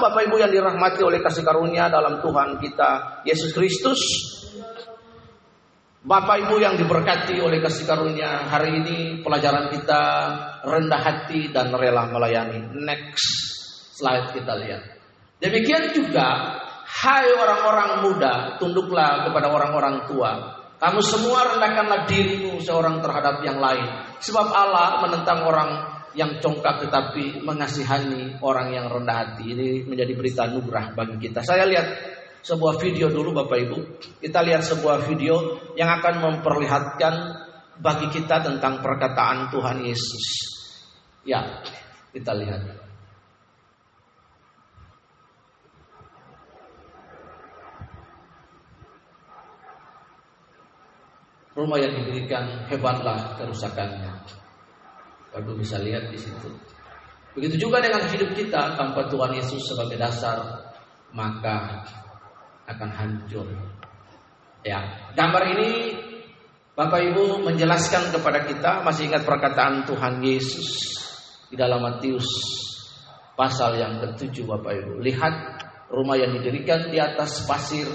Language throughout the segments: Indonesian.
Bapak Ibu yang dirahmati oleh kasih karunia dalam Tuhan kita Yesus Kristus. Bapak Ibu yang diberkati oleh kasih karunia hari ini pelajaran kita rendah hati dan rela melayani. Next slide kita lihat. Demikian juga hai orang-orang muda tunduklah kepada orang-orang tua. Kamu semua rendahkanlah dirimu seorang terhadap yang lain. Sebab Allah menentang orang yang congkak tetapi mengasihani orang yang rendah hati. Ini menjadi berita nugrah bagi kita. Saya lihat sebuah video dulu Bapak Ibu. Kita lihat sebuah video yang akan memperlihatkan bagi kita tentang perkataan Tuhan Yesus. Ya, kita lihat. Rumah yang diberikan hebatlah kerusakannya. Baru bisa lihat di situ. Begitu juga dengan hidup kita tanpa Tuhan Yesus sebagai dasar, maka akan hancur. Ya, gambar ini Bapak Ibu menjelaskan kepada kita masih ingat perkataan Tuhan Yesus di dalam Matius pasal yang ketujuh Bapak Ibu. Lihat rumah yang didirikan di atas pasir,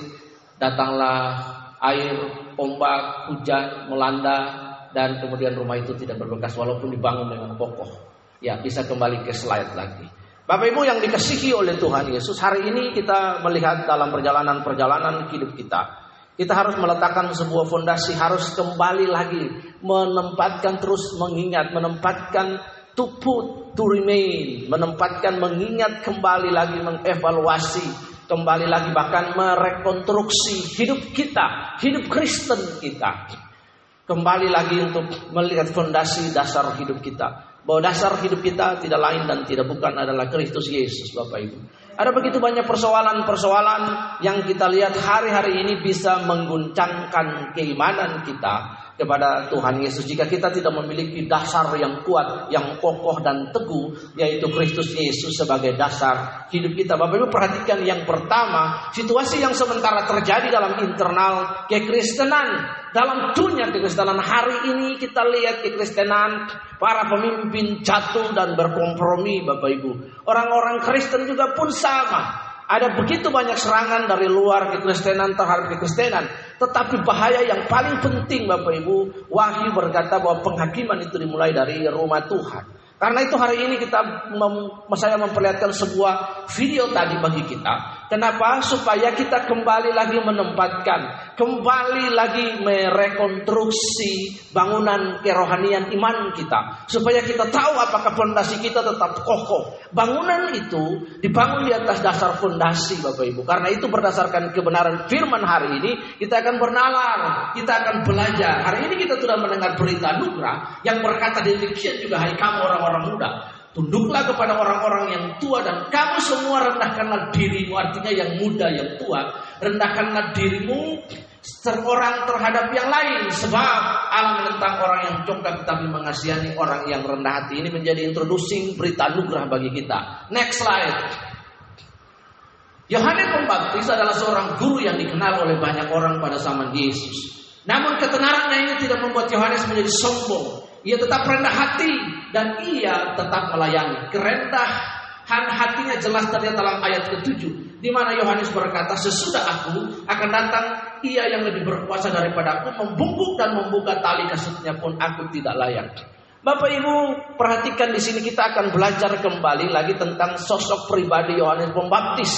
datanglah air, ombak, hujan melanda, dan kemudian rumah itu tidak berbekas walaupun dibangun dengan kokoh. Ya, bisa kembali ke slide lagi. Bapak Ibu yang dikasihi oleh Tuhan Yesus, hari ini kita melihat dalam perjalanan-perjalanan hidup kita. Kita harus meletakkan sebuah fondasi, harus kembali lagi menempatkan terus mengingat, menempatkan to put, to remain, menempatkan mengingat kembali lagi mengevaluasi, kembali lagi bahkan merekonstruksi hidup kita, hidup Kristen kita kembali lagi untuk melihat fondasi dasar hidup kita. Bahwa dasar hidup kita tidak lain dan tidak bukan adalah Kristus Yesus, Bapak Ibu. Ada begitu banyak persoalan-persoalan yang kita lihat hari-hari ini bisa mengguncangkan keimanan kita kepada Tuhan Yesus. Jika kita tidak memiliki dasar yang kuat, yang kokoh dan teguh, yaitu Kristus Yesus sebagai dasar hidup kita. Bapak Ibu perhatikan yang pertama, situasi yang sementara terjadi dalam internal kekristenan. Dalam dunia kekristenan hari ini kita lihat kekristenan para pemimpin jatuh dan berkompromi Bapak Ibu. Orang-orang Kristen juga pun sama. Ada begitu banyak serangan dari luar kekristenan terhadap kekristenan. Tetapi bahaya yang paling penting Bapak Ibu, Wahyu berkata bahwa penghakiman itu dimulai dari rumah Tuhan. Karena itu hari ini kita mem, saya memperlihatkan sebuah video tadi bagi kita. Kenapa? Supaya kita kembali lagi menempatkan, kembali lagi merekonstruksi bangunan kerohanian iman kita. Supaya kita tahu apakah fondasi kita tetap kokoh. Bangunan itu dibangun di atas dasar fondasi Bapak Ibu. Karena itu berdasarkan kebenaran firman hari ini, kita akan bernalar, kita akan belajar. Hari ini kita sudah mendengar berita Nugra yang berkata demikian juga hai kamu orang orang muda. Tunduklah kepada orang-orang yang tua dan kamu semua rendahkanlah dirimu. Artinya yang muda, yang tua. Rendahkanlah dirimu seorang terhadap yang lain. Sebab Allah menentang orang yang congkak tapi mengasihani orang yang rendah hati. Ini menjadi introducing berita anugerah bagi kita. Next slide. Yohanes Pembaptis adalah seorang guru yang dikenal oleh banyak orang pada zaman Yesus. Namun ketenarannya ini tidak membuat Yohanes menjadi sombong. Ia tetap rendah hati dan ia tetap melayani. Kerendahan hatinya jelas terlihat dalam ayat ke-7 di mana Yohanes berkata, "Sesudah aku akan datang ia yang lebih berkuasa daripada aku, membungkuk dan membuka tali kasutnya pun aku tidak layak." Bapak Ibu, perhatikan di sini kita akan belajar kembali lagi tentang sosok pribadi Yohanes Pembaptis.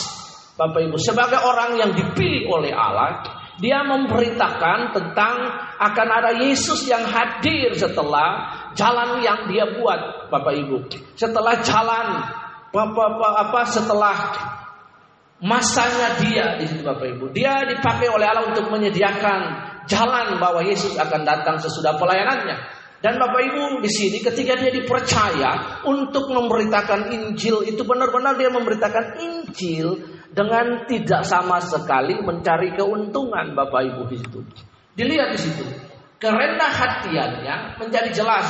Bapak Ibu, sebagai orang yang dipilih oleh Allah, dia memberitakan tentang akan ada Yesus yang hadir setelah jalan yang dia buat, Bapak Ibu. Setelah jalan apa, apa, apa setelah masanya dia di situ Bapak Ibu. Dia dipakai oleh Allah untuk menyediakan jalan bahwa Yesus akan datang sesudah pelayanannya. Dan Bapak Ibu di sini ketika dia dipercaya untuk memberitakan Injil itu benar-benar dia memberitakan Injil dengan tidak sama sekali mencari keuntungan Bapak Ibu di situ. Dilihat di situ. Kerendah hatiannya menjadi jelas.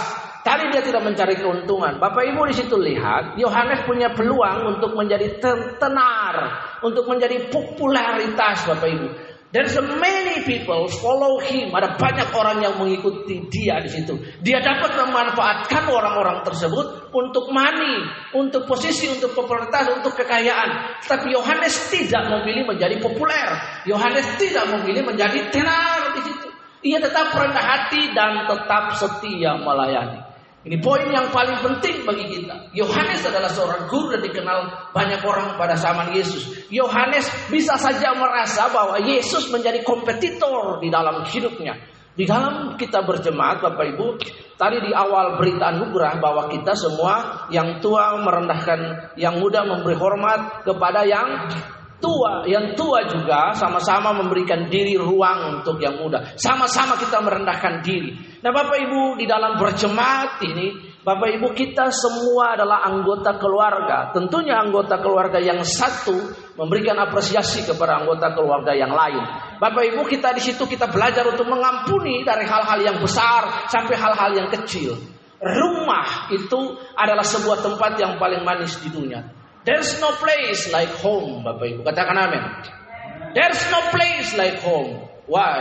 Tadi dia tidak mencari keuntungan. Bapak Ibu di situ lihat, Yohanes punya peluang untuk menjadi tenar, untuk menjadi popularitas Bapak Ibu. There's many people follow him. Ada banyak orang yang mengikuti dia di situ. Dia dapat memanfaatkan orang-orang tersebut untuk money, untuk posisi, untuk popularitas, untuk kekayaan. Tapi Yohanes tidak memilih menjadi populer. Yohanes tidak memilih menjadi tenar di situ. Ia tetap rendah hati dan tetap setia melayani. Ini poin yang paling penting bagi kita. Yohanes adalah seorang guru dan dikenal banyak orang pada zaman Yesus. Yohanes bisa saja merasa bahwa Yesus menjadi kompetitor di dalam hidupnya. Di dalam kita berjemaat Bapak Ibu, tadi di awal berita anugerah bahwa kita semua yang tua merendahkan yang muda memberi hormat kepada yang tua, yang tua juga sama-sama memberikan diri ruang untuk yang muda. Sama-sama kita merendahkan diri. Nah Bapak Ibu di dalam berjemaat ini Bapak Ibu kita semua adalah anggota keluarga Tentunya anggota keluarga yang satu Memberikan apresiasi kepada anggota keluarga yang lain Bapak Ibu kita di situ kita belajar untuk mengampuni Dari hal-hal yang besar sampai hal-hal yang kecil Rumah itu adalah sebuah tempat yang paling manis di dunia There's no place like home Bapak Ibu Katakan amin There's no place like home Why?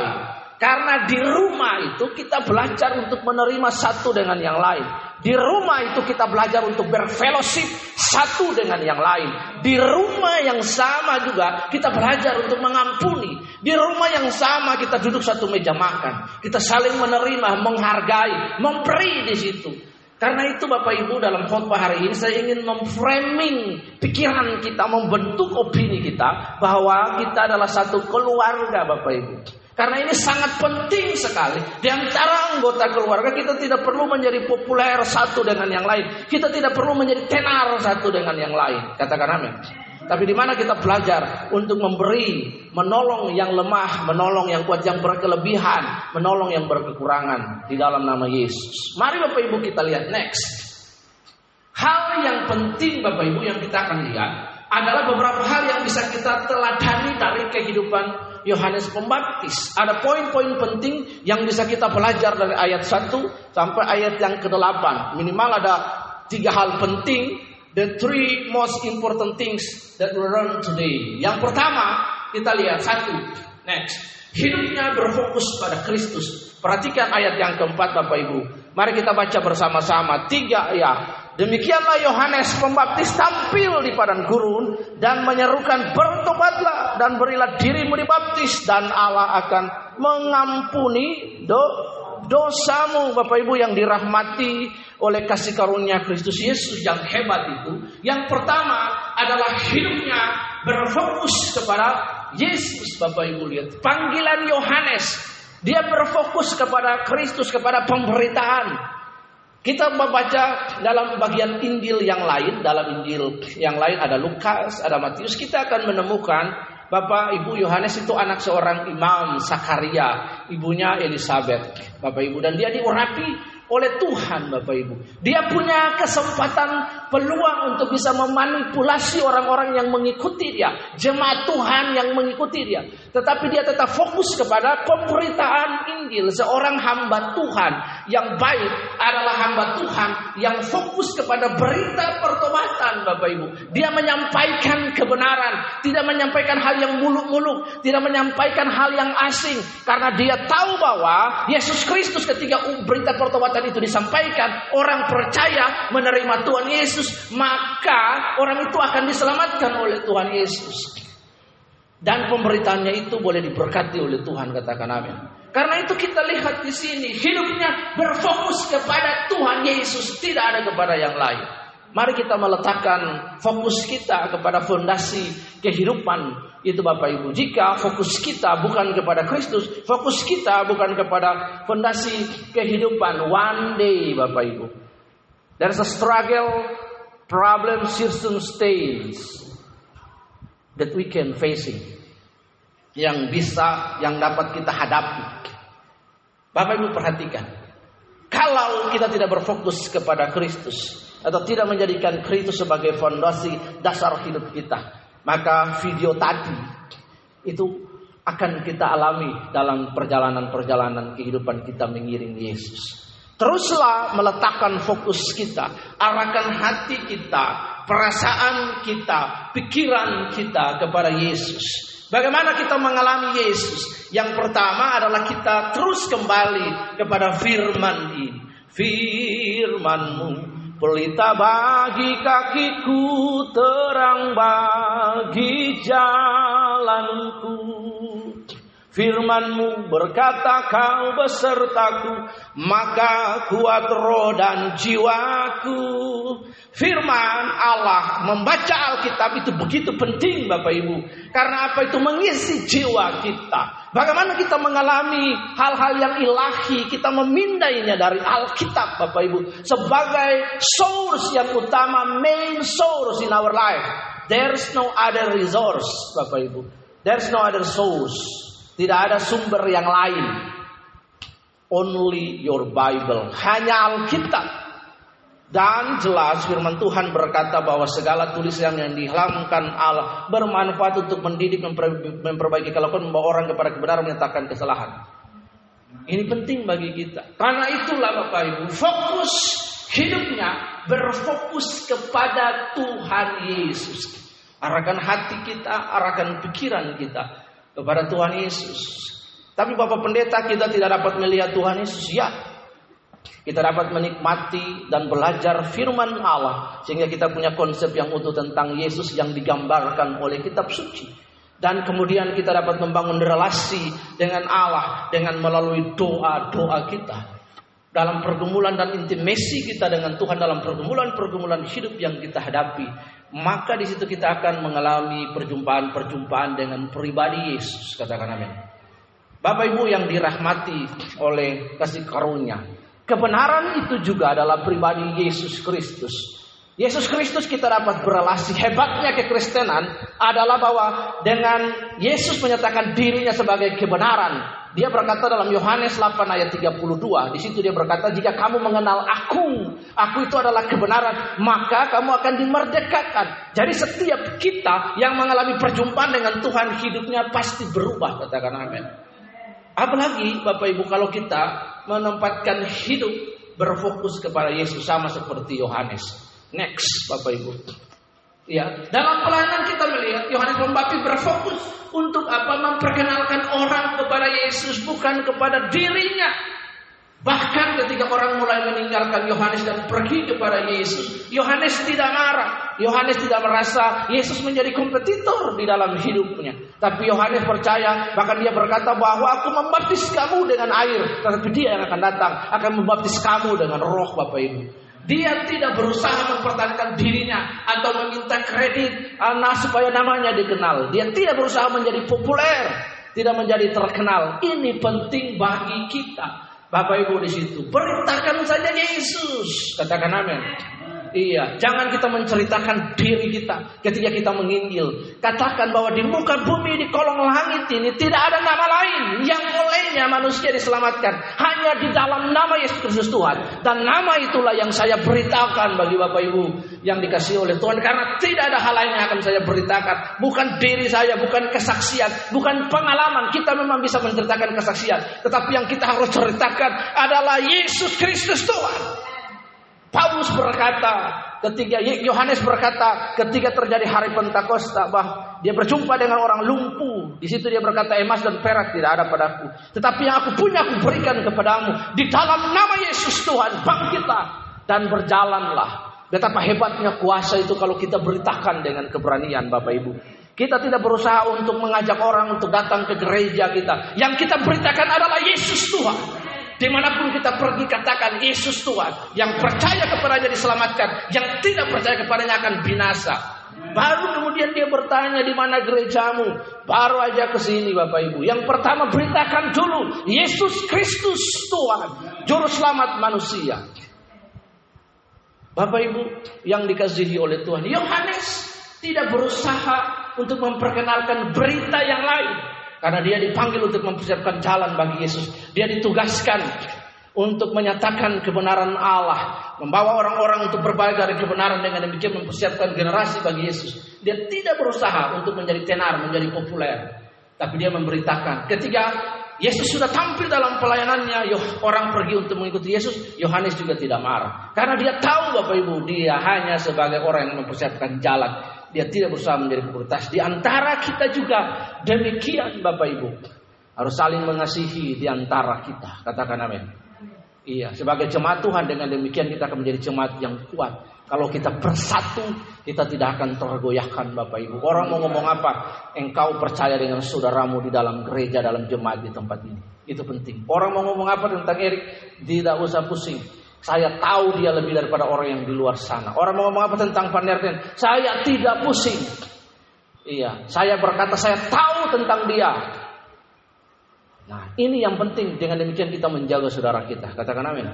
Karena di rumah itu kita belajar untuk menerima satu dengan yang lain. Di rumah itu kita belajar untuk berfellowship satu dengan yang lain. Di rumah yang sama juga kita belajar untuk mengampuni. Di rumah yang sama kita duduk satu meja makan. Kita saling menerima, menghargai, memberi di situ. Karena itu Bapak Ibu dalam khotbah hari ini saya ingin memframing pikiran kita, membentuk opini kita bahwa kita adalah satu keluarga Bapak Ibu. Karena ini sangat penting sekali. Di antara anggota keluarga kita tidak perlu menjadi populer satu dengan yang lain. Kita tidak perlu menjadi tenar satu dengan yang lain. Katakan amin. Tapi di mana kita belajar untuk memberi, menolong yang lemah, menolong yang kuat, yang berkelebihan, menolong yang berkekurangan di dalam nama Yesus. Mari Bapak Ibu kita lihat next. Hal yang penting Bapak Ibu yang kita akan lihat adalah beberapa hal yang bisa kita teladani dari kehidupan Yohanes Pembaptis. Ada poin-poin penting yang bisa kita belajar dari ayat 1 sampai ayat yang ke-8. Minimal ada tiga hal penting, the three most important things that we learn today. Yang pertama, kita lihat satu. Next, hidupnya berfokus pada Kristus. Perhatikan ayat yang keempat Bapak Ibu. Mari kita baca bersama-sama tiga ayat Demikianlah Yohanes Pembaptis tampil di padang gurun dan menyerukan bertobatlah dan berilah dirimu dibaptis dan Allah akan mengampuni do dosamu Bapak Ibu yang dirahmati oleh kasih karunia Kristus Yesus yang hebat itu. Yang pertama adalah hidupnya berfokus kepada Yesus Bapak Ibu lihat. Panggilan Yohanes dia berfokus kepada Kristus, kepada pemberitaan. Kita membaca dalam bagian Injil yang lain, dalam Injil yang lain ada Lukas, ada Matius, kita akan menemukan Bapak Ibu Yohanes itu anak seorang imam Sakaria, ibunya Elizabeth, Bapak Ibu dan dia diurapi oleh Tuhan Bapak Ibu. Dia punya kesempatan peluang untuk bisa memanipulasi orang-orang yang mengikuti dia, jemaat Tuhan yang mengikuti dia. Tetapi dia tetap fokus kepada pemberitaan Injil. Seorang hamba Tuhan yang baik adalah hamba Tuhan yang fokus kepada berita pertobatan Bapak Ibu. Dia menyampaikan kebenaran, tidak menyampaikan hal yang muluk-muluk, tidak menyampaikan hal yang asing karena dia tahu bahwa Yesus Kristus ketika berita pertobatan perbuatan itu disampaikan, orang percaya menerima Tuhan Yesus, maka orang itu akan diselamatkan oleh Tuhan Yesus. Dan pemberitaannya itu boleh diberkati oleh Tuhan, katakan amin. Karena itu kita lihat di sini, hidupnya berfokus kepada Tuhan Yesus, tidak ada kepada yang lain. Mari kita meletakkan fokus kita kepada fondasi kehidupan itu Bapak Ibu. Jika fokus kita bukan kepada Kristus, fokus kita bukan kepada fondasi kehidupan one day Bapak Ibu. There's a struggle, problem, circumstance that we can facing yang bisa yang dapat kita hadapi. Bapak Ibu perhatikan. Kalau kita tidak berfokus kepada Kristus atau tidak menjadikan Kristus sebagai fondasi dasar hidup kita, maka video tadi itu akan kita alami dalam perjalanan-perjalanan kehidupan kita mengiring Yesus. Teruslah meletakkan fokus kita, arahkan hati kita, perasaan kita, pikiran kita kepada Yesus. Bagaimana kita mengalami Yesus? Yang pertama adalah kita terus kembali kepada firman ini. Firmanmu Pelita bagi kakiku, terang bagi jalanku. Firmanmu berkata kau besertaku, maka kuat roh dan jiwaku. Firman Allah membaca Alkitab itu begitu penting Bapak Ibu. Karena apa itu mengisi jiwa kita. Bagaimana kita mengalami hal-hal yang ilahi, kita memindainya dari Alkitab Bapak Ibu. Sebagai source yang utama, main source in our life. There's no other resource Bapak Ibu. There's no other source. Tidak ada sumber yang lain. Only your Bible. Hanya Alkitab. Dan jelas firman Tuhan berkata bahwa segala tulisan yang dihalamkan Allah bermanfaat untuk mendidik, memperbaiki kelakuan membawa orang kepada kebenaran menyatakan kesalahan. Ini penting bagi kita. Karena itulah Bapak Ibu, fokus hidupnya berfokus kepada Tuhan Yesus. Arahkan hati kita, arahkan pikiran kita kepada Tuhan Yesus. Tapi Bapak Pendeta kita tidak dapat melihat Tuhan Yesus. Ya, kita dapat menikmati dan belajar firman Allah sehingga kita punya konsep yang utuh tentang Yesus yang digambarkan oleh kitab suci. Dan kemudian kita dapat membangun relasi dengan Allah dengan melalui doa-doa kita. Dalam pergumulan dan intimasi kita dengan Tuhan dalam pergumulan-pergumulan hidup yang kita hadapi maka di situ kita akan mengalami perjumpaan-perjumpaan dengan pribadi Yesus. Katakan amin. Bapak Ibu yang dirahmati oleh kasih karunia. Kebenaran itu juga adalah pribadi Yesus Kristus. Yesus Kristus kita dapat berelasi. Hebatnya kekristenan adalah bahwa dengan Yesus menyatakan dirinya sebagai kebenaran. Dia berkata dalam Yohanes 8 ayat 32, di situ dia berkata, "Jika kamu mengenal aku, aku itu adalah kebenaran, maka kamu akan dimerdekakan." Jadi setiap kita yang mengalami perjumpaan dengan Tuhan hidupnya pasti berubah, katakan amin. Apalagi Bapak Ibu kalau kita menempatkan hidup berfokus kepada Yesus sama seperti Yohanes. Next, Bapak Ibu. Ya, dalam pelayanan kita melihat Yohanes Pembaptis berfokus untuk apa? Memperkenalkan orang kepada Yesus bukan kepada dirinya. Bahkan ketika orang mulai meninggalkan Yohanes dan pergi kepada Yesus, Yohanes tidak marah. Yohanes tidak merasa Yesus menjadi kompetitor di dalam hidupnya. Tapi Yohanes percaya, bahkan dia berkata bahwa aku membaptis kamu dengan air, tetapi dia yang akan datang akan membaptis kamu dengan roh Bapak Ibu. Dia tidak berusaha mempertahankan dirinya atau meminta kredit nah, supaya namanya dikenal. Dia tidak berusaha menjadi populer, tidak menjadi terkenal. Ini penting bagi kita. Bapak Ibu di situ, beritakan saja Yesus. Katakan amin. Iya, jangan kita menceritakan diri kita ketika kita menginjil. Katakan bahwa di muka bumi di kolong langit ini tidak ada nama lain yang olehnya manusia diselamatkan. Hanya di dalam nama Yesus Kristus Tuhan. Dan nama itulah yang saya beritakan bagi Bapak Ibu yang dikasih oleh Tuhan. Karena tidak ada hal lain yang akan saya beritakan. Bukan diri saya, bukan kesaksian, bukan pengalaman. Kita memang bisa menceritakan kesaksian. Tetapi yang kita harus ceritakan adalah Yesus Kristus Tuhan. Paulus berkata, ketika Yohanes berkata, ketika terjadi hari Pentakosta, bah dia berjumpa dengan orang lumpuh. Di situ dia berkata, emas dan perak tidak ada padaku, tetapi yang aku punya aku berikan kepadamu. Di dalam nama Yesus Tuhan, bangkitlah dan berjalanlah. Betapa hebatnya kuasa itu kalau kita beritakan dengan keberanian Bapak Ibu. Kita tidak berusaha untuk mengajak orang untuk datang ke gereja kita. Yang kita beritakan adalah Yesus Tuhan. Di mana pun kita pergi katakan Yesus Tuhan. Yang percaya kepadanya diselamatkan. Yang tidak percaya kepadanya akan binasa. Baru kemudian dia bertanya di mana gerejamu. Baru aja ke sini Bapak Ibu. Yang pertama beritakan dulu Yesus Kristus Tuhan, juru selamat manusia. Bapak Ibu yang dikasihi oleh Tuhan, Yohanes tidak berusaha untuk memperkenalkan berita yang lain. Karena dia dipanggil untuk mempersiapkan jalan bagi Yesus. Dia ditugaskan untuk menyatakan kebenaran Allah, membawa orang-orang untuk berbalik dari kebenaran dengan demikian mempersiapkan generasi bagi Yesus. Dia tidak berusaha untuk menjadi tenar, menjadi populer, tapi dia memberitakan. Ketika Yesus sudah tampil dalam pelayanannya, orang pergi untuk mengikuti Yesus, Yohanes juga tidak marah. Karena dia tahu Bapak Ibu, dia hanya sebagai orang yang mempersiapkan jalan. Dia tidak berusaha menjadi prioritas. Di antara kita juga demikian Bapak Ibu. Harus saling mengasihi di antara kita. Katakan amin. Iya, sebagai jemaat Tuhan dengan demikian kita akan menjadi jemaat yang kuat. Kalau kita bersatu, kita tidak akan tergoyahkan Bapak Ibu. Orang mau ngomong apa? Engkau percaya dengan saudaramu di dalam gereja, dalam jemaat di tempat ini. Itu penting. Orang mau ngomong apa tentang Erik? Tidak usah pusing. Saya tahu dia lebih daripada orang yang di luar sana. Orang mau ngomong apa tentang Van Nerten? Saya tidak pusing. Iya, saya berkata saya tahu tentang dia. Nah, ini yang penting. Dengan demikian kita menjaga saudara kita. Katakan amin.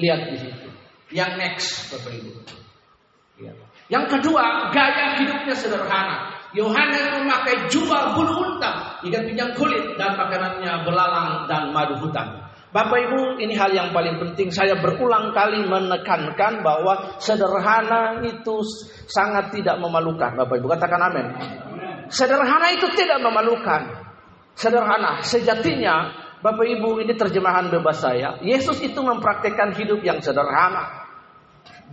Lihat di situ. Yang next, Bapak Ibu. Ya. Yang kedua, gaya hidupnya sederhana. Yohanes memakai jubah bulu unta, ikan pinjam kulit, dan makanannya belalang dan madu hutan. Bapak Ibu, ini hal yang paling penting. Saya berulang kali menekankan bahwa sederhana itu sangat tidak memalukan. Bapak Ibu katakan amin. Sederhana itu tidak memalukan. Sederhana, sejatinya Bapak Ibu ini terjemahan bebas saya. Yesus itu mempraktekkan hidup yang sederhana.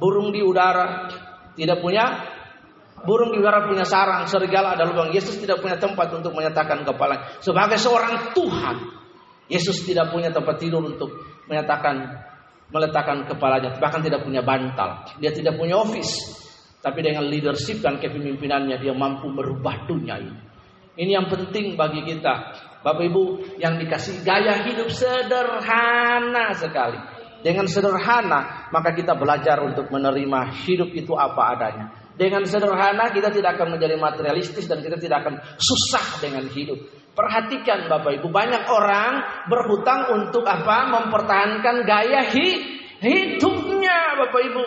Burung di udara tidak punya burung di udara punya sarang, serigala ada lubang. Yesus tidak punya tempat untuk menyatakan kepala. Sebagai seorang Tuhan, Yesus tidak punya tempat tidur untuk menyatakan meletakkan kepalanya, bahkan tidak punya bantal. Dia tidak punya office. Tapi dengan leadership dan kepemimpinannya dia mampu merubah dunia ini. Ini yang penting bagi kita. Bapak Ibu yang dikasih gaya hidup sederhana sekali. Dengan sederhana maka kita belajar untuk menerima hidup itu apa adanya. Dengan sederhana kita tidak akan menjadi materialistis dan kita tidak akan susah dengan hidup. Perhatikan Bapak Ibu, banyak orang berhutang untuk apa? Mempertahankan gaya hidupnya Bapak Ibu.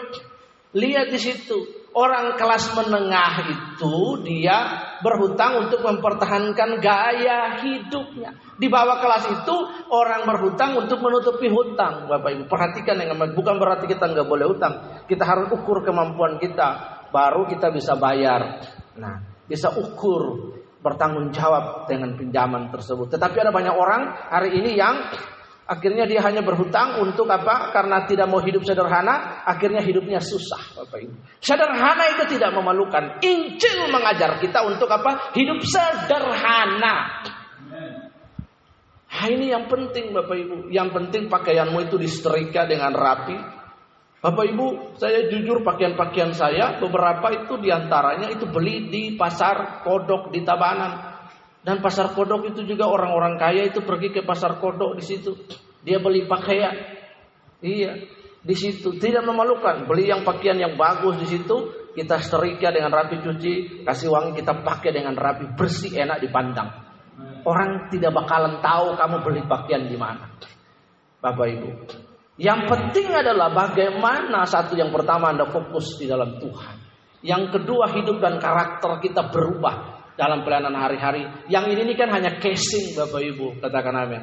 Lihat di situ. Orang kelas menengah itu dia berhutang untuk mempertahankan gaya hidupnya. Di bawah kelas itu orang berhutang untuk menutupi hutang. Bapak Ibu perhatikan yang bukan berarti kita nggak boleh hutang. Kita harus ukur kemampuan kita, baru kita bisa bayar. Nah, bisa ukur bertanggung jawab dengan pinjaman tersebut. Tetapi ada banyak orang hari ini yang Akhirnya dia hanya berhutang untuk apa? Karena tidak mau hidup sederhana, akhirnya hidupnya susah, Bapak Ibu. Sederhana itu tidak memalukan. Injil mengajar kita untuk apa? Hidup sederhana. Nah, ini yang penting Bapak Ibu. Yang penting pakaianmu itu disetrika dengan rapi. Bapak Ibu, saya jujur pakaian-pakaian saya beberapa itu di antaranya itu beli di pasar kodok di Tabanan. Dan pasar kodok itu juga orang-orang kaya itu pergi ke pasar kodok di situ. Dia beli pakaian. Iya, di situ tidak memalukan. Beli yang pakaian yang bagus di situ, kita setrika dengan rapi cuci, kasih wangi kita pakai dengan rapi, bersih, enak dipandang. Orang tidak bakalan tahu kamu beli pakaian di mana. Bapak Ibu. Yang penting adalah bagaimana satu yang pertama Anda fokus di dalam Tuhan. Yang kedua hidup dan karakter kita berubah dalam pelayanan hari-hari. Yang ini, ini kan hanya casing Bapak Ibu, katakan amin.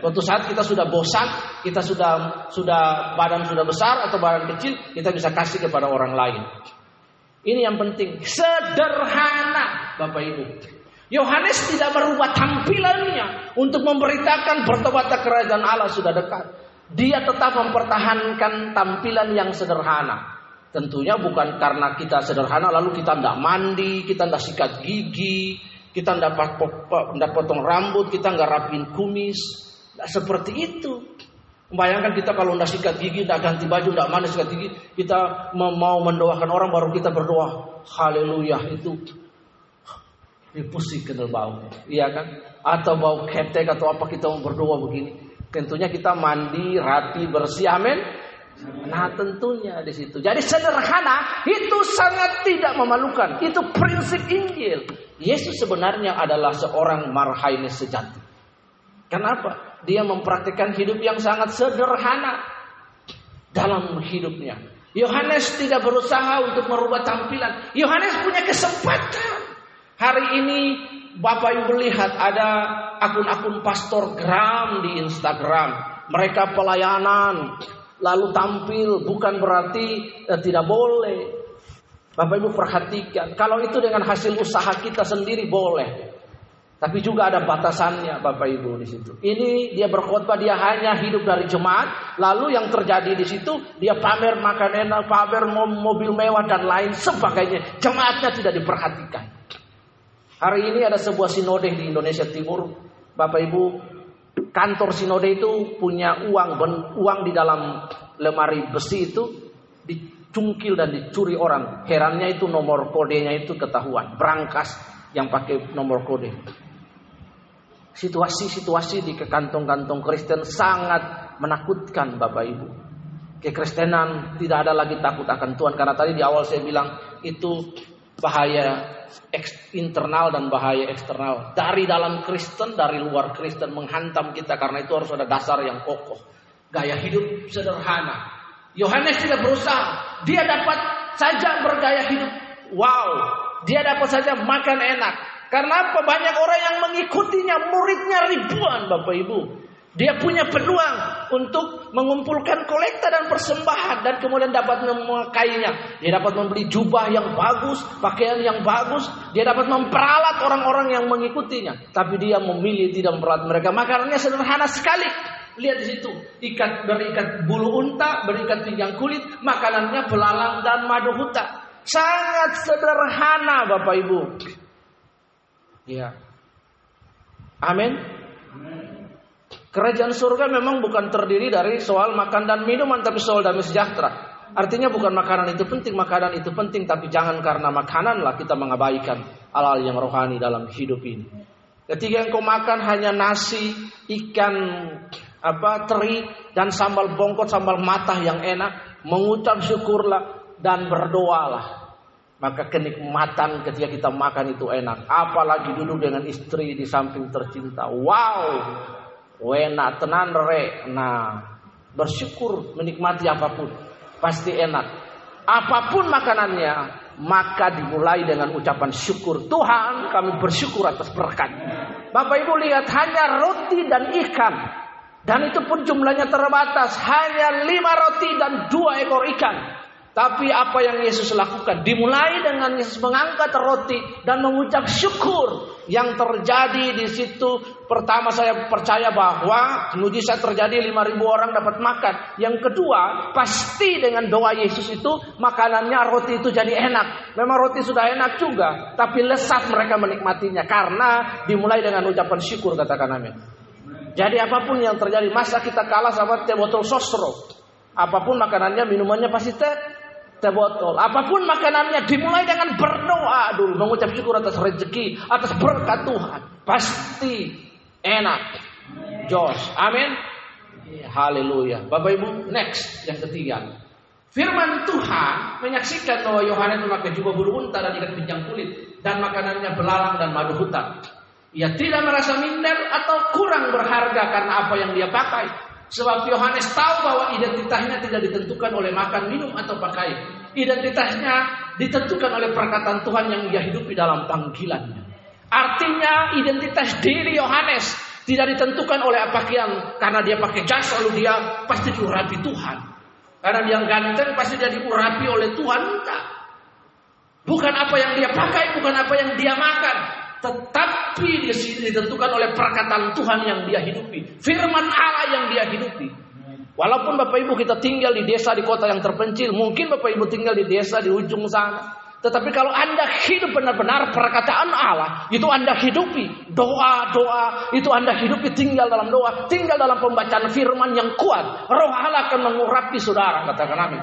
Suatu saat kita sudah bosan, kita sudah sudah badan sudah besar atau badan kecil, kita bisa kasih kepada orang lain. Ini yang penting, sederhana Bapak Ibu. Yohanes tidak merubah tampilannya untuk memberitakan bertobat kerajaan Allah sudah dekat. Dia tetap mempertahankan tampilan yang sederhana. Tentunya bukan karena kita sederhana lalu kita tidak mandi, kita tidak sikat gigi, kita tidak potong rambut, kita nggak rapin kumis. Tidak seperti itu. Bayangkan kita kalau tidak sikat gigi, tidak ganti baju, tidak mandi, sikat gigi, kita mau mendoakan orang baru kita berdoa. Haleluya itu. Pusing kenal bau. Iya kan? Atau bau ketek atau apa kita mau berdoa begini. Tentunya kita mandi, rapi, bersih. Amin. Nah tentunya di situ. Jadi sederhana itu sangat tidak memalukan. Itu prinsip Injil. Yesus sebenarnya adalah seorang marhaine sejati. Kenapa? Dia mempraktikkan hidup yang sangat sederhana dalam hidupnya. Yohanes tidak berusaha untuk merubah tampilan. Yohanes punya kesempatan. Hari ini Bapak Ibu lihat ada akun-akun pastor Gram di Instagram. Mereka pelayanan, lalu tampil bukan berarti eh, tidak boleh. Bapak Ibu perhatikan, kalau itu dengan hasil usaha kita sendiri boleh. Tapi juga ada batasannya Bapak Ibu di situ. Ini dia berkhotbah dia hanya hidup dari jemaat, lalu yang terjadi di situ dia pamer makan enak, pamer mobil mewah dan lain sebagainya. Jemaatnya tidak diperhatikan. Hari ini ada sebuah sinode di Indonesia Timur. Bapak Ibu kantor sinode itu punya uang uang di dalam lemari besi itu dicungkil dan dicuri orang. Herannya itu nomor kodenya itu ketahuan. Berangkas yang pakai nomor kode. Situasi-situasi di kantong-kantong Kristen sangat menakutkan Bapak Ibu. Kekristenan tidak ada lagi takut akan Tuhan karena tadi di awal saya bilang itu bahaya internal dan bahaya eksternal. Dari dalam Kristen, dari luar Kristen menghantam kita karena itu harus ada dasar yang kokoh. Gaya hidup sederhana. Yohanes tidak berusaha. Dia dapat saja bergaya hidup. Wow, dia dapat saja makan enak. Karena apa? Banyak orang yang mengikutinya, muridnya ribuan Bapak Ibu. Dia punya peluang untuk mengumpulkan kolekta dan persembahan dan kemudian dapat memakainya. Dia dapat membeli jubah yang bagus, pakaian yang bagus. Dia dapat memperalat orang-orang yang mengikutinya. Tapi dia memilih tidak memperalat mereka. Makanannya sederhana sekali. Lihat di situ, ikat berikat bulu unta, berikat pinggang kulit, makanannya belalang dan madu huta. Sangat sederhana Bapak Ibu. Ya. Amin. Kerajaan surga memang bukan terdiri dari soal makan dan minuman tapi soal damai sejahtera. Artinya bukan makanan itu penting, makanan itu penting tapi jangan karena makananlah kita mengabaikan hal-hal yang rohani dalam hidup ini. Ketika engkau makan hanya nasi, ikan, apa teri dan sambal bongkot, sambal matah yang enak, mengucap syukurlah dan berdoalah. Maka kenikmatan ketika kita makan itu enak. Apalagi duduk dengan istri di samping tercinta. Wow, Wena tenan re. Nah, bersyukur menikmati apa pun. Pasti enak. Apa pun makanannya, maka dimulai dengan ucapan syukur. Tuhan, kami bersyukur atas berkat. Bapak Ibu lihat hanya roti dan ikan. Dan itu pun jumlahnya terbatas. Hanya lima roti dan dua ekor ikan. Tapi apa yang Yesus lakukan? Dimulai dengan Yesus mengangkat roti dan mengucap syukur. Yang terjadi di situ pertama saya percaya bahwa mujizat terjadi 5000 orang dapat makan. Yang kedua, pasti dengan doa Yesus itu makanannya roti itu jadi enak. Memang roti sudah enak juga, tapi lesat mereka menikmatinya karena dimulai dengan ucapan syukur katakan amin. Jadi apa pun yang terjadi, masa kita kalah sama teh botol sosro. Apa pun makanannya, minumannya pasti teh teh botol. Apa pun makanannya dimulai dengan berdoa dulu, mengucap syukur atas rezeki, atas berkat Tuhan. Pasti enak. Josh, amin. Haleluya. Bapak Ibu, next yang ketiga. Firman Tuhan menyaksikan bahwa Yohanes memakai jubah bulu unta dan ikat pinjang kulit dan makanannya belalang dan madu hutan. Ia tidak merasa minder atau kurang berharga karena apa yang dia pakai. Sebab Yohanes tahu bahwa identitasnya tidak ditentukan oleh makan, minum, atau pakaian. Identitasnya ditentukan oleh perkataan Tuhan yang dia hidupi dalam panggilannya. Artinya identitas diri Yohanes tidak ditentukan oleh pakaian karena dia pakai jas lalu dia pasti diurapi Tuhan. Karena dia ganteng pasti dia diurapi oleh Tuhan enggak. Bukan apa yang dia pakai, bukan apa yang dia makan, tetapi ditentukan oleh perkataan Tuhan yang dia hidupi, firman Allah yang dia hidupi. Walaupun Bapak Ibu kita tinggal di desa di kota yang terpencil, mungkin Bapak Ibu tinggal di desa di ujung sana. Tetapi kalau Anda hidup benar-benar perkataan Allah, itu Anda hidupi. Doa-doa, itu Anda hidupi tinggal dalam doa, tinggal dalam pembacaan firman yang kuat. Roh Allah akan mengurapi saudara, katakan amin.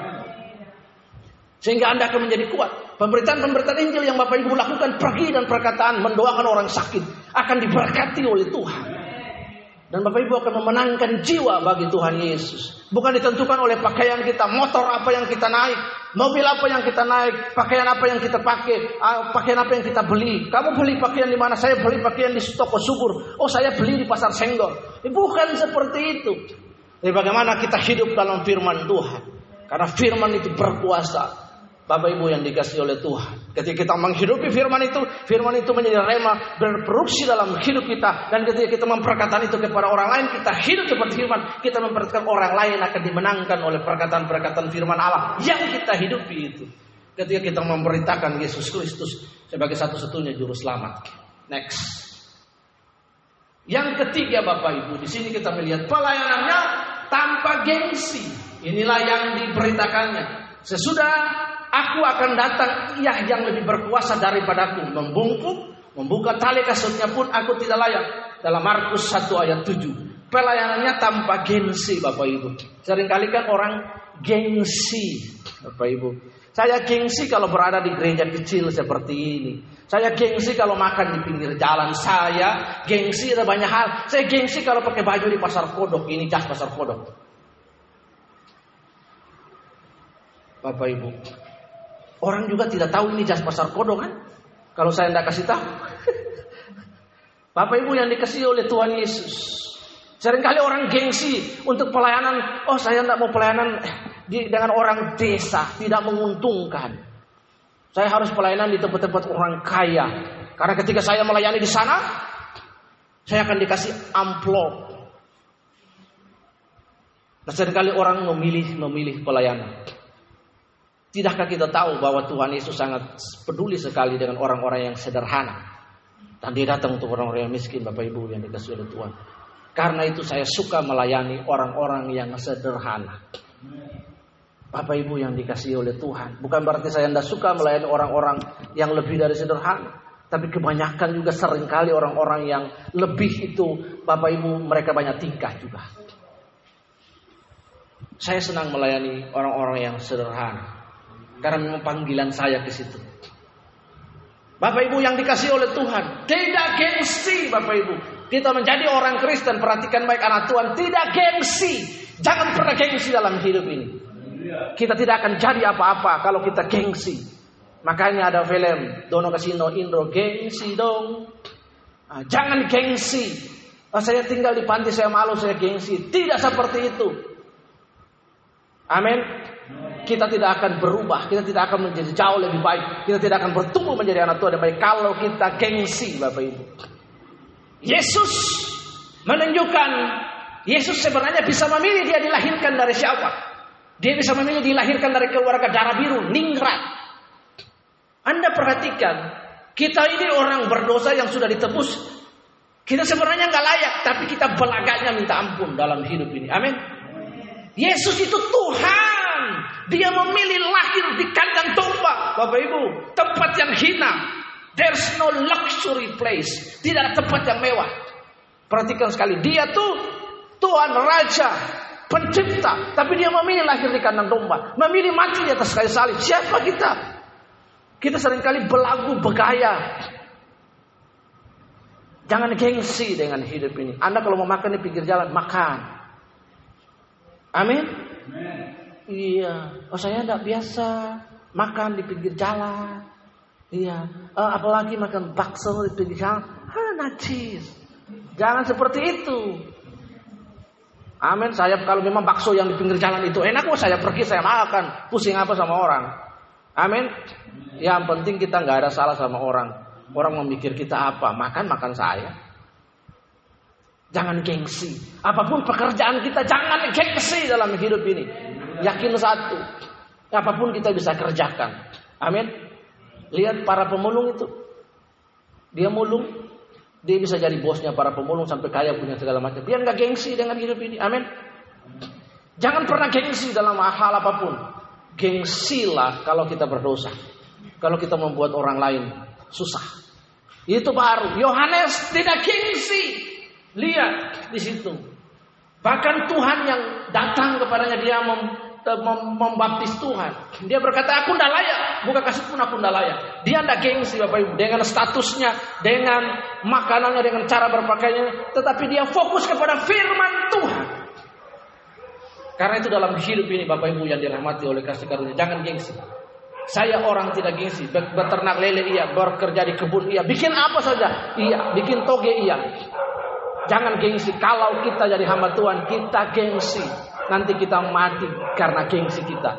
Sehingga Anda akan menjadi kuat. Pemberitaan-pemberitaan Injil yang Bapak Ibu lakukan pergi dan perkataan mendoakan orang sakit akan diberkati oleh Tuhan. Dan Bapak Ibu akan memenangkan jiwa bagi Tuhan Yesus. Bukan ditentukan oleh pakaian kita, motor apa yang kita naik, mobil apa yang kita naik, pakaian apa yang kita pakai, pakaian apa yang kita beli. Kamu beli pakaian di mana? Saya beli pakaian di toko subur. Oh, saya beli di pasar Senggol. Eh, bukan seperti itu. Jadi bagaimana kita hidup dalam firman Tuhan? Karena firman itu berkuasa. Bapak Ibu yang dikasih oleh Tuhan. Ketika kita menghidupi firman itu, firman itu menjadi rema berproduksi dalam hidup kita. Dan ketika kita memperkatakan itu kepada orang lain, kita hidup seperti firman. Kita memperkatakan orang lain akan dimenangkan oleh perkataan-perkataan firman Allah yang kita hidupi itu. Ketika kita memberitakan Yesus Kristus sebagai satu-satunya juru selamat. Next. Yang ketiga Bapak Ibu, di sini kita melihat pelayanannya tanpa gengsi. Inilah yang diberitakannya. Sesudah Aku akan datang ia yang lebih berkuasa daripadaku. Membungkuk, membuka tali kasutnya pun aku tidak layak. Dalam Markus 1 ayat 7. Pelayanannya tanpa gengsi Bapak Ibu. Seringkali kan orang gengsi Bapak Ibu. Saya gengsi kalau berada di gereja kecil seperti ini. Saya gengsi kalau makan di pinggir jalan. Saya gengsi ada banyak hal. Saya gengsi kalau pakai baju di pasar kodok. Ini jas pasar kodok. Bapak Ibu. Orang juga tidak tahu ini jas pasar kodok kan? Kalau saya tidak kasih tahu. Bapak Ibu yang dikasih oleh Tuhan Yesus. Seringkali orang gengsi untuk pelayanan. Oh saya tidak mau pelayanan di, dengan orang desa tidak menguntungkan. Saya harus pelayanan di tempat-tempat orang kaya. Karena ketika saya melayani di sana, saya akan dikasih amplop. Nah, sering kali orang memilih memilih pelayanan. Tidakkah kita tahu bahwa Tuhan Yesus sangat peduli sekali dengan orang-orang yang sederhana. Dan dia datang untuk orang-orang yang miskin, Bapak Ibu yang dikasih oleh Tuhan. Karena itu saya suka melayani orang-orang yang sederhana. Bapak Ibu yang dikasih oleh Tuhan. Bukan berarti saya tidak suka melayani orang-orang yang lebih dari sederhana. Tapi kebanyakan juga sering kali orang-orang yang lebih itu Bapak Ibu mereka banyak tingkah juga. Saya senang melayani orang-orang yang sederhana. Karena memang panggilan saya ke situ. Bapak Ibu yang dikasih oleh Tuhan. Tidak gengsi Bapak Ibu. Kita menjadi orang Kristen. Perhatikan baik anak Tuhan. Tidak gengsi. Jangan pernah gengsi dalam hidup ini. Kita tidak akan jadi apa-apa kalau kita gengsi. Makanya ada film Dono Kasino Indro gengsi dong. Nah, jangan gengsi. Oh, saya tinggal di panti saya malu saya gengsi. Tidak seperti itu. Amin. Kita tidak akan berubah, kita tidak akan menjadi jauh lebih baik, kita tidak akan bertumbuh menjadi anak Tuhan yang baik kalau kita gengsi, Bapak Ibu. Yesus menunjukkan Yesus sebenarnya bisa memilih dia dilahirkan dari siapa. Dia bisa memilih dilahirkan dari keluarga darah biru, ningrat. Anda perhatikan, kita ini orang berdosa yang sudah ditebus. Kita sebenarnya nggak layak, tapi kita belagaknya minta ampun dalam hidup ini. Amin. Yesus itu Tuhan. Dia memilih lahir di kandang domba, Bapak Ibu, tempat yang hina. There's no luxury place. Tidak ada tempat yang mewah. Perhatikan sekali, dia tuh Tuhan Raja pencipta, tapi dia memilih lahir di kandang domba, memilih mati di atas kayu salib. Siapa kita? Kita sering kali belagu bergaya. Jangan gengsi dengan hidup ini. Anda kalau mau makan di pinggir jalan, makan. Amin. Iya. Oh saya tidak biasa makan di pinggir jalan. Iya. Uh, apalagi makan bakso di pinggir jalan. Ah, najis. Jangan seperti itu. Amin. Saya kalau memang bakso yang di pinggir jalan itu enak, kok saya pergi saya makan. Pusing apa sama orang? Amin. Yang penting kita nggak ada salah sama orang. Orang memikir kita apa? Makan makan saya. Jangan gengsi. Apa pun pekerjaan kita jangan gengsi dalam hidup ini. Yakin satu. Apa pun kita bisa kerjakan. Amin. Lihat para pemulung itu. Dia mulung dia bisa jadi bosnya para pemulung sampai kaya punya segala macam. Dia nggak gengsi dengan hidup ini. Amin. Jangan pernah gengsi dalam hal apa pun. Gengsilah kalau kita berdosa. Kalau kita membuat orang lain susah. Itu baru. Yohanes tidak gengsi. Lihat di situ. Bahkan Tuhan yang datang kepadanya dia membaptis Tuhan. Dia berkata, aku tidak layak. Buka kasih pun aku tidak layak. Dia tidak gengsi Bapak Ibu. Dengan statusnya, dengan makanannya, dengan cara berpakaiannya. Tetapi dia fokus kepada firman Tuhan. Karena itu dalam hidup ini Bapak Ibu yang dirahmati oleh kasih karunia. Jangan gengsi. Saya orang tidak gengsi. Beternak lele iya. Bekerja di kebun iya. Bikin apa saja. Iya. Bikin toge iya. Jangan gengsi. Kalau kita jadi hamba Tuhan, kita gengsi nanti kita mati karena gengsi kita.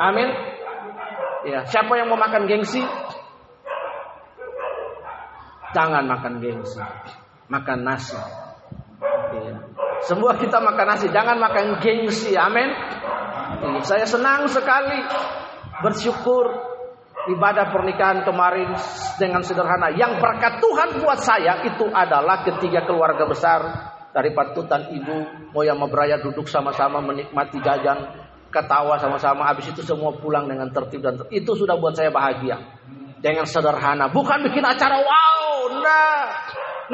Amin. Ya, siapa yang mau makan gengsi? Jangan makan gengsi. Makan nasi. Ya. Semua kita makan nasi, jangan makan gengsi. Amin. Ya, saya senang sekali bersyukur ibadah pernikahan kemarin dengan sederhana. Yang berkat Tuhan buat saya itu adalah ketiga keluarga besar dari patutan ibu moyang beraya duduk sama-sama menikmati jajan ketawa sama-sama habis itu semua pulang dengan tertib dan tertib. itu sudah buat saya bahagia dengan sederhana bukan bikin acara wow nah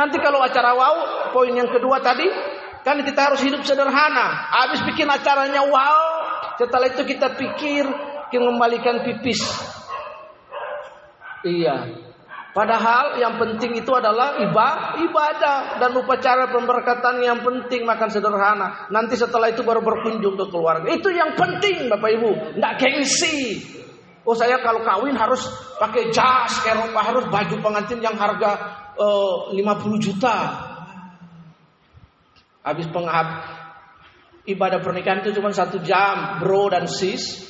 nanti kalau acara wow poin yang kedua tadi Kan kita harus hidup sederhana. Habis bikin acaranya wow. Setelah itu kita pikir mengembalikan pipis. Iya. Padahal yang penting itu adalah ibadah dan upacara pemberkatan yang penting makan sederhana. Nanti setelah itu baru berkunjung ke keluarga. Itu yang penting Bapak Ibu, nggak gengsi. Oh saya kalau kawin harus pakai jas Eropa harus baju pengantin yang harga uh, eh, 50 juta. Habis penghab ibadah pernikahan itu cuma satu jam, bro dan sis.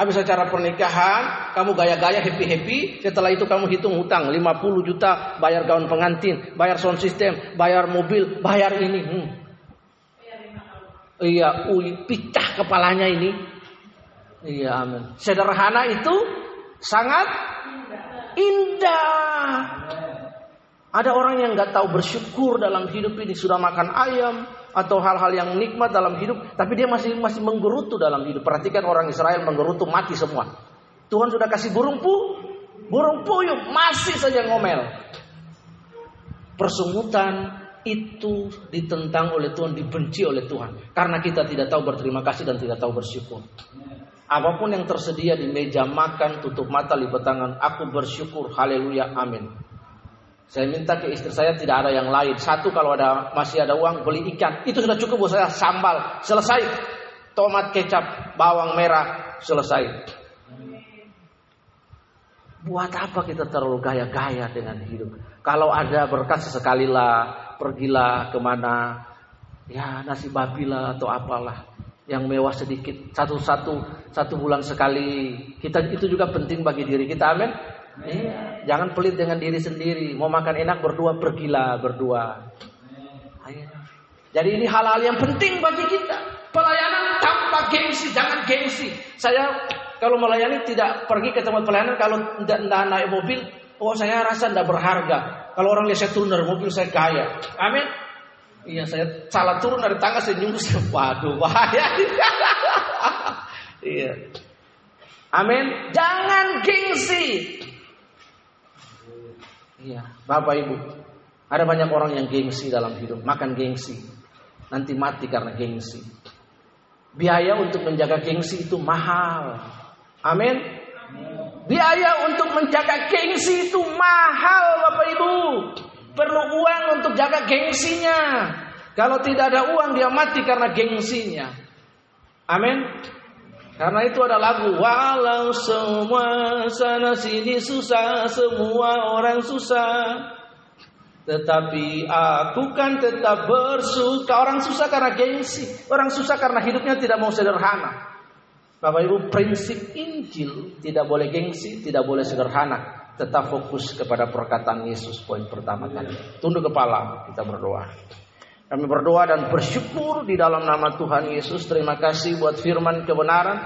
Habis acara pernikahan, kamu gaya-gaya happy-happy, setelah itu kamu hitung hutang 50 juta, bayar gaun pengantin, bayar sound system, bayar mobil, bayar ini. Hmm. Iya, ui, pecah kepalanya ini. Iya, amin. Sederhana itu sangat indah. Ada orang yang nggak tahu bersyukur dalam hidup ini sudah makan ayam, atau hal-hal yang nikmat dalam hidup, tapi dia masih masih menggerutu dalam hidup. Perhatikan orang Israel menggerutu mati semua. Tuhan sudah kasih burung pu, burung puyuh masih saja ngomel. Persungutan itu ditentang oleh Tuhan, dibenci oleh Tuhan. Karena kita tidak tahu berterima kasih dan tidak tahu bersyukur. Apa pun yang tersedia di meja makan, tutup mata, lipat tangan. Aku bersyukur, haleluya, amin. Saya minta ke istri saya tidak ada yang lain. Satu kalau ada masih ada uang beli ikan. Itu sudah cukup buat saya sambal. Selesai. Tomat, kecap, bawang merah. Selesai. Buat apa kita terlalu gaya-gaya dengan hidup? Kalau ada berkat sesekali lah. Pergilah ke mana. Ya nasi babi lah atau apalah. Yang mewah sedikit. Satu-satu satu bulan sekali. Kita itu juga penting bagi diri kita. Amin. Iya, jangan pelit dengan diri sendiri. Mau makan enak berdua pergilah berdua. Ayo. Jadi ini hal-hal yang penting bagi kita. Pelayanan tanpa gengsi, jangan gengsi. Saya kalau melayani tidak pergi ke tempat pelayanan kalau tidak naik mobil, oh saya rasa tidak berharga. Kalau orang lihat saya dari mobil saya kaya. Amin. Iya saya salah turun dari tangga saya nyungkus. Waduh bahaya. iya. Amin. Jangan gengsi. Iya, Bapak Ibu. Ada banyak orang yang gengsi dalam hidup, makan gengsi. Nanti mati karena gengsi. Biaya untuk menjaga gengsi itu mahal. Amin. Biaya untuk menjaga gengsi itu mahal Bapak Ibu. Perlu uang untuk jaga gengsinya. Kalau tidak ada uang dia mati karena gengsinya. Amin. Karena itu ada lagu walau semua sana sini susah, semua orang susah. Tetapi aku kan tetap bersuka. Orang susah karena gengsi, orang susah karena hidupnya tidak mau sederhana. Bapak Ibu, prinsip Injil tidak boleh gengsi, tidak boleh sederhana. Tetap fokus kepada perkataan Yesus poin pertama kali. Tunduk kepala, kita berdoa. Kami berdoa dan bersyukur di dalam nama Tuhan Yesus. Terima kasih buat firman kebenaran.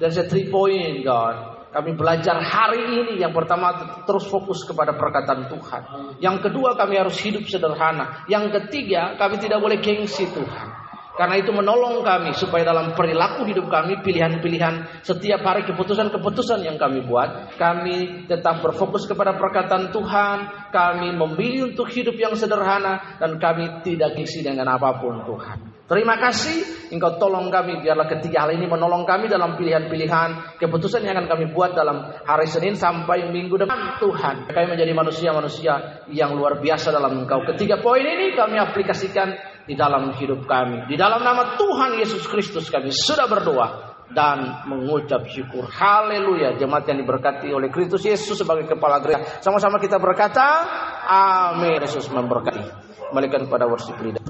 Dan saya three point God. Kami belajar hari ini yang pertama terus fokus kepada perkataan Tuhan. Yang kedua kami harus hidup sederhana. Yang ketiga kami tidak boleh gengsi Tuhan. Karena itu menolong kami supaya dalam perilaku hidup kami, pilihan-pilihan setiap hari keputusan-keputusan yang kami buat, kami tetap berfokus kepada perkataan Tuhan, kami memilih untuk hidup yang sederhana dan kami tidak gengsi dengan apa pun Tuhan. Terima kasih Engkau tolong kami biarlah ketiga hal ini menolong kami dalam pilihan-pilihan keputusan yang akan kami buat dalam hari Senin sampai minggu depan Tuhan. Kami menjadi manusia-manusia yang luar biasa dalam Engkau. Ketiga poin ini kami aplikasikan di dalam hidup kami. Di dalam nama Tuhan Yesus Kristus kami sudah berdoa dan mengucap syukur. Haleluya. Jemaat yang diberkati oleh Kristus Yesus sebagai kepala gereja. Sama-sama kita berkata, amin. Yesus memberkati. Kembalikan kepada worship leader.